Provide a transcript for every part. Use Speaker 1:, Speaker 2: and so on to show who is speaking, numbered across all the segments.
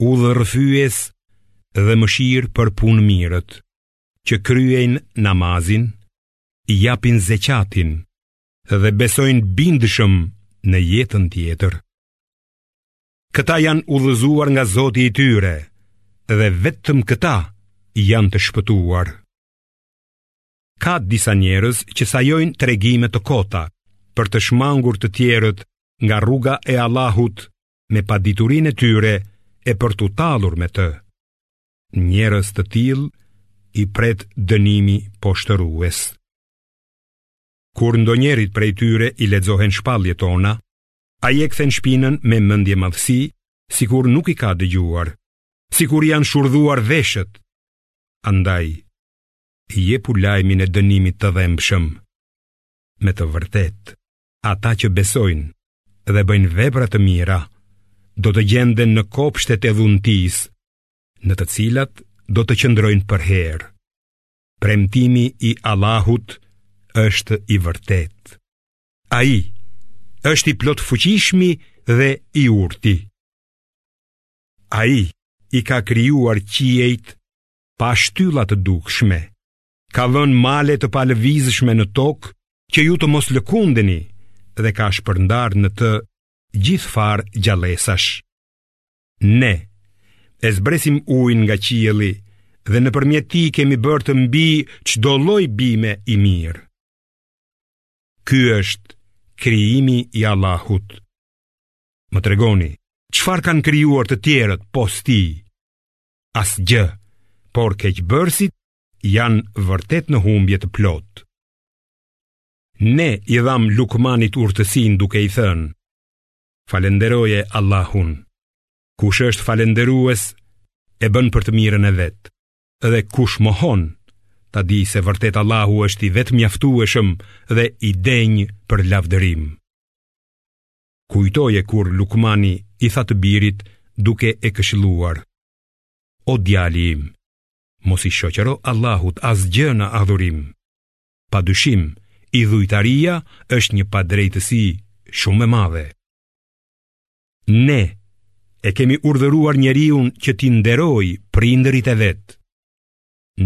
Speaker 1: udhërrëfyes dhe mëshirë për punëmirët, që kryejnë namazin, japin zeqatin dhe besojnë bindshëm në jetën tjetër. Këta janë udhëzuar nga Zoti i tyre dhe vetëm këta janë të shpëtuar. Ka disa njerëz që sajojnë tregime të kota për të shmangur të tjerët nga rruga e Allahut me paditurinë e tyre e për t'u tallur me të. Njerëz të tillë i pret dënimi poshtërues. Kur ndonjërit prej tyre i lexohen shpalljet tona, ai e kthen shpinën me mendjemadhësi, sikur nuk i ka dëgjuar, sikur i janë shurdhuar veshët. Andaj, jepu lajmin e dënimit të dhembshëm. Me të vërtetë. Ata që besojnë dhe bëjnë vepra të mira, do të gjenden në kopshtet e dhuntisë, në të cilat do të qëndrojnë përherë. Premtimi i Allahut është i vërtetë. Ai është i Plotfuqishmi dhe i urti. Ai i ka krijuar qiejt pa shtylla të dukshme. ka vënë male të palëvizshme në tokë që ju të mos lëkundeni dhe ka shpërndarë në të gjithfarë gjallesash. Ne e zbresim ujin nga qielli dhe nëpërmjet tij kemi bërë të mbijë çdo lloj bime e mirë. Ky është krijimi i Allahut. Më tregoni, çfarë kanë krijuar të tjerët pos Tij? Asgjë, por keqbërësit janë vërtet në humbje të plotë. Ne i dhamë Lukmanit urtësinë duke i thënë: Falënderoje Allahun. Kush është falënderues e bën për të mirën e vet. Dhe kush mohon, ta dijë se vërtet Allahu është i vetëmjaftueshëm dhe i denjë për lavdërim. Kujtoje kur Lukmani i tha të birit duke e këshilluar: O djali im, mos i shoqëro Allahut asgjë në adhurim. Pa dyshim, idhujtaria është një padrejtësi shumë e madhe. Ne e kemi urdhëruar njeriun që t'i nderojë prindërit e vet.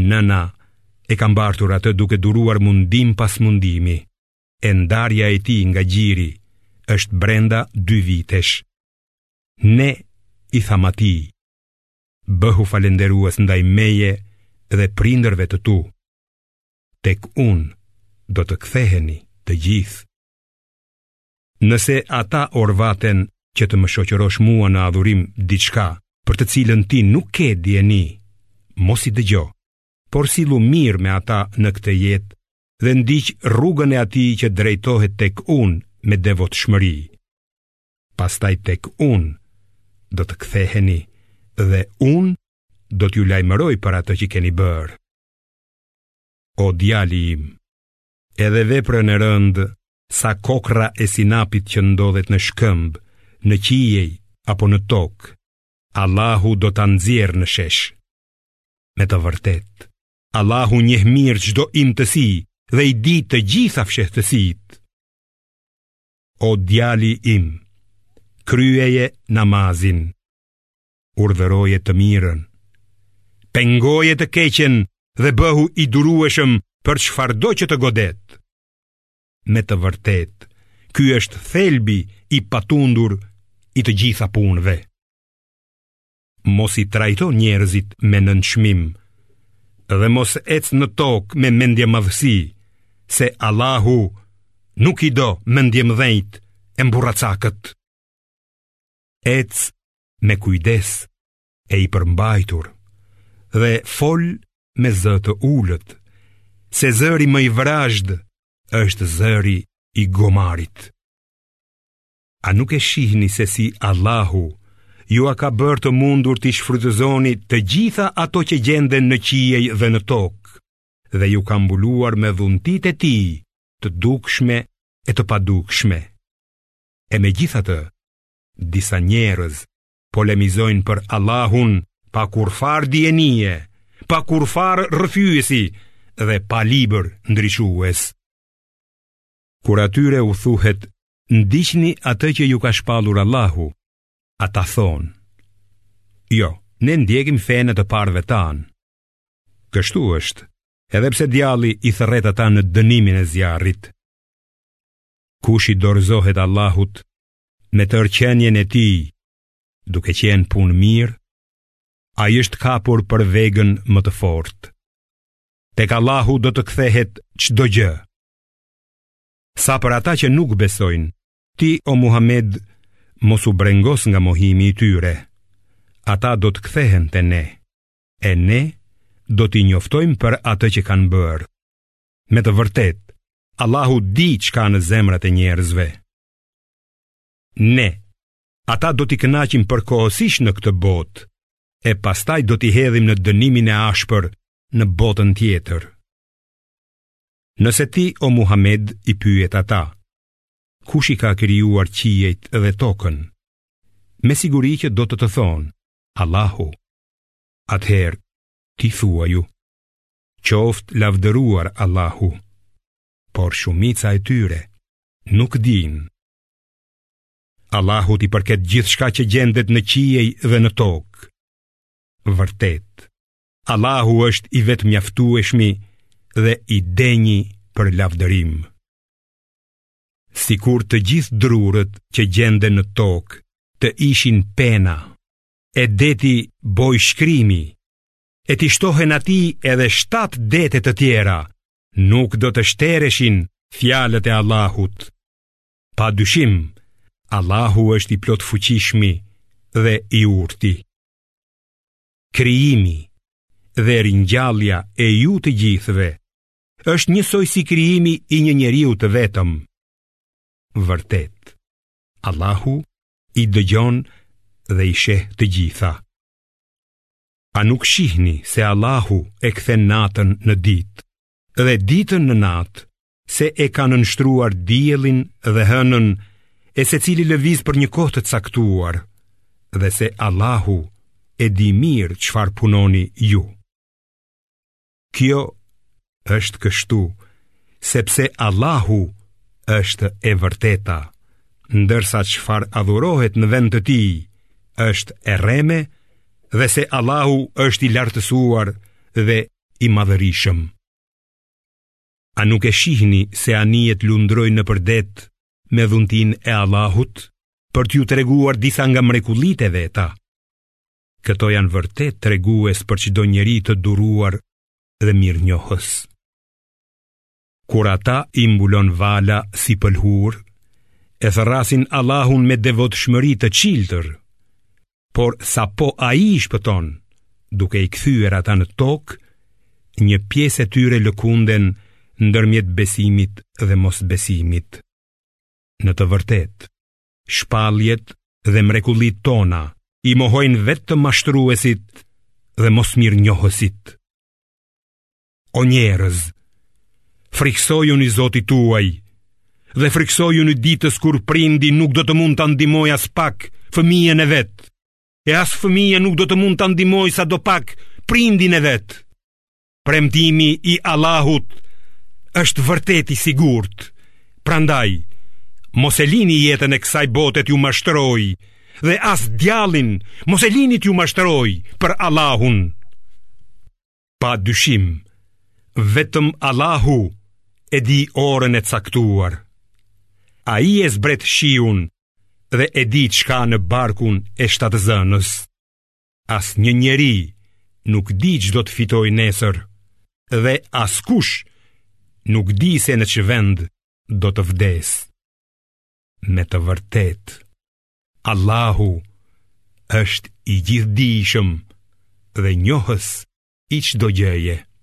Speaker 1: Nëna e ka mbartur atë duke duruar mundim pas mundimi, e ndarja e tij nga gjiri është brenda dy vitesh. Ne i thamë atij, bëhu falënderues ndaj meje dhe prindërve të tu. Tek unë do të ktheheni të gjithë. Nëse ata orvaten që të më shoqërosh mua në adhurim diçka për të cilën ti nuk ke dijeni, mos i dëgjo, por sillu mirë me ata në këtë jetë dhe ndiq rrugën e atij që drejtohet tek unë me devotshmëri. pastaj tek unë do të ktheheni dhe unë do t'ju lajmëroj për atë që keni bërë. O djali im, edhe veprën e rëndë sa kokrra e sinapit që ndodhet në shkëmb, në qiej apo në tokë, Allahu do ta nxjerrë në shesh. Me të vërtetë, Allahu njeh mirë çdo imtësi dhe i di të gjitha fshehtësitë. O djali im, kryeje namazin, urdhëroje të mirën, pengoje të keqen dhe bëhu i durueshëm për çfarëdo që të godasë. Me të vërtetë, ky është thelbi i patundur i të gjitha punëve. mos i trajto njerëzit me nënçmim dhe mos ec në tokë me mendjemadhësi, se Allahu nuk i do mendjemëdhenjtë e mburracakët. Ec me kujdes e i përmbajtur dhe fol me zë të ulët, se zëri më i vrazhdë është zëri i gomarit. A nuk e shihni se si Allahu jua ka bërë të mundur t'i shfrytëzoni të gjitha ato që gjenden në qiej dhe në tokë dhe ju ka mbuluar me dhuntitë e tij të dukshme e të padukshme. E megjithatë, disa njerëz polemizojnë për Allahun pa kurrfarë dijenie, pa kurrfarë rrëfyesi dhe pa libër ndriçues. Kur atyre u thuhet Ndiqni atë që ju ka shpallur Allahu. Ata thonë: Jo, ne ndjekim fenë të parëve tanë. Kështu është, edhe pse djalli i thërret ata në dënimin e zjarrit. Kush i dorëzohet Allahut me tërë qenien e tij, duke qenë punëmirë, ai është kapur për vegën më të fortë. Tek Allahu do të kthehet çdo gjë. Sa për ata që nuk besojnë, ti o Muhammed mos u brengos nga mohimi i tyre. Ata do të kthehen te ne, e ne do t'i njoftojmë për atë që kanë bërë. Me të vërtetë, Allahu di çka në zemrat e njerëzve. Ne, ata do t'i kënaqim përkohësisht në këtë botë, e pastaj do t'i hedhim në dënimin e ashpër në botën tjetër. Nëse ti o Muhammed i pyet ata, kush i ka krijuar qiejt dhe tokën? Me siguri që do të të thonë, Allahu. Atëherë ti thuaju, qoftë lavdëruar Allahu. Por shumica e tyre nuk dinë. Allahut i përket gjithçka që gjendet në qiej dhe në tokë. Vërtet, Allahu është i vetëmjaftueshmi dhe i denji për lavdërim. Sikur të gjithë drurët që gjenden në tokë të ishin pena, e deti bojë shkrimi, e t'i shtohen atij edhe shtatë dete të tjera, nuk do të shtereshin fjalët e Allahut. Pa dyshim, Allahu është i plotfuqishmi dhe i urti. Krijimi dhe ringjallja e ju të gjithëve është njësoj si krijimi i një njeriu të vetëm. Vërtet, Allahu i dëgjon dhe i sheh të gjitha. A nuk shihni se Allahu e kthen natën në ditë dhe ditën në natë se e ka nënshtruar diellin dhe hënën, e secili lëviz për një kohë të caktuar, dhe se Allahu e di mirë çfarë punoni ju. Kjo është kështu, sepse Allahu është e vërteta, ndërsa çfarë adhurohet në vend të tij është e rreme dhe se Allahu është i lartësuar dhe i madhërishëm. A nuk e shihni se anijet lundrojnë nëpër det me dhuntinë e Allahut, për t'ju treguar disa nga mrekullitë e veta? Këto janë vërtet tregues për çdo njeri të duruar dhe mirënjohës. Kur ata i mbulon vala si pëlhurë, e thërrasin Allahun me devotshmëri të çiltër, Por sapo ai i shpëton, duke i kthyer ata në tokë, një pjesë e tyre lëkunden ndërmjet besimit dhe mosbesimit. Në të vërtetë, shpalljet dhe mrekullitë tona i mohojnë vetëm mashtruesit dhe mosmirënjohësit. O njerëz, frikësojuni Zotit tuaj, dhe frikësojuni ditës kur prindi nuk do të mund ta ndihmojë aspak fëmijën e vet, e as fëmija nuk do të mund ta ndihmojë sadopak prindin e vet. Premtimi i Allahut është vërtet i sigurt. Prandaj, mos e lini jetën e kësaj bote t'ju mashtrojë dhe as djallin mos e lini t'ju mashtrojë për Allahun. Pa dyshim, vetëm Allahu e di orën e caktuar. Ai e zbret shiun dhe e di ç'ka në barkun e shtatzënës. Asnjë njeri nuk di ç'do të fitojë nesër dhe askush nuk di se në ç'vend do të vdesë. Me të vërtetë. Allahu është i gjithdijshëm dhe njohës i çdo gjëje.